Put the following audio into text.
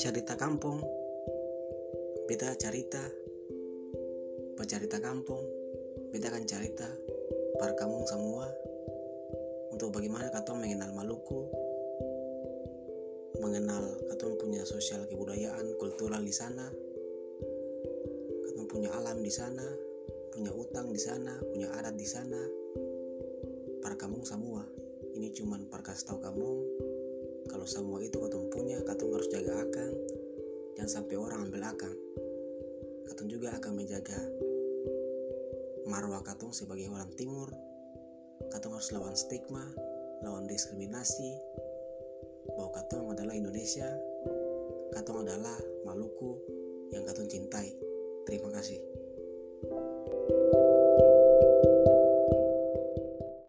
Cerita kampung. Beta cerita. Pecerita kampung. Beta akan cerita. Para kamu semua. Untuk bagaimana katong mengenal Maluku. Mengenal katong punya sosial kebudayaan kultural di sana. Katong punya alam di sana. Punya utang di sana. Punya adat di sana. Para kamu semua. Ini cuman perkas tahu kamu kalau semua itu katong punya jangan sampai orang ambil akang. Katong juga akan menjaga marwah katong sebagai orang timur. Katong harus lawan stigma lawan diskriminasi bahwa katong adalah Indonesia katong adalah Maluku yang katong cintai. Terima kasih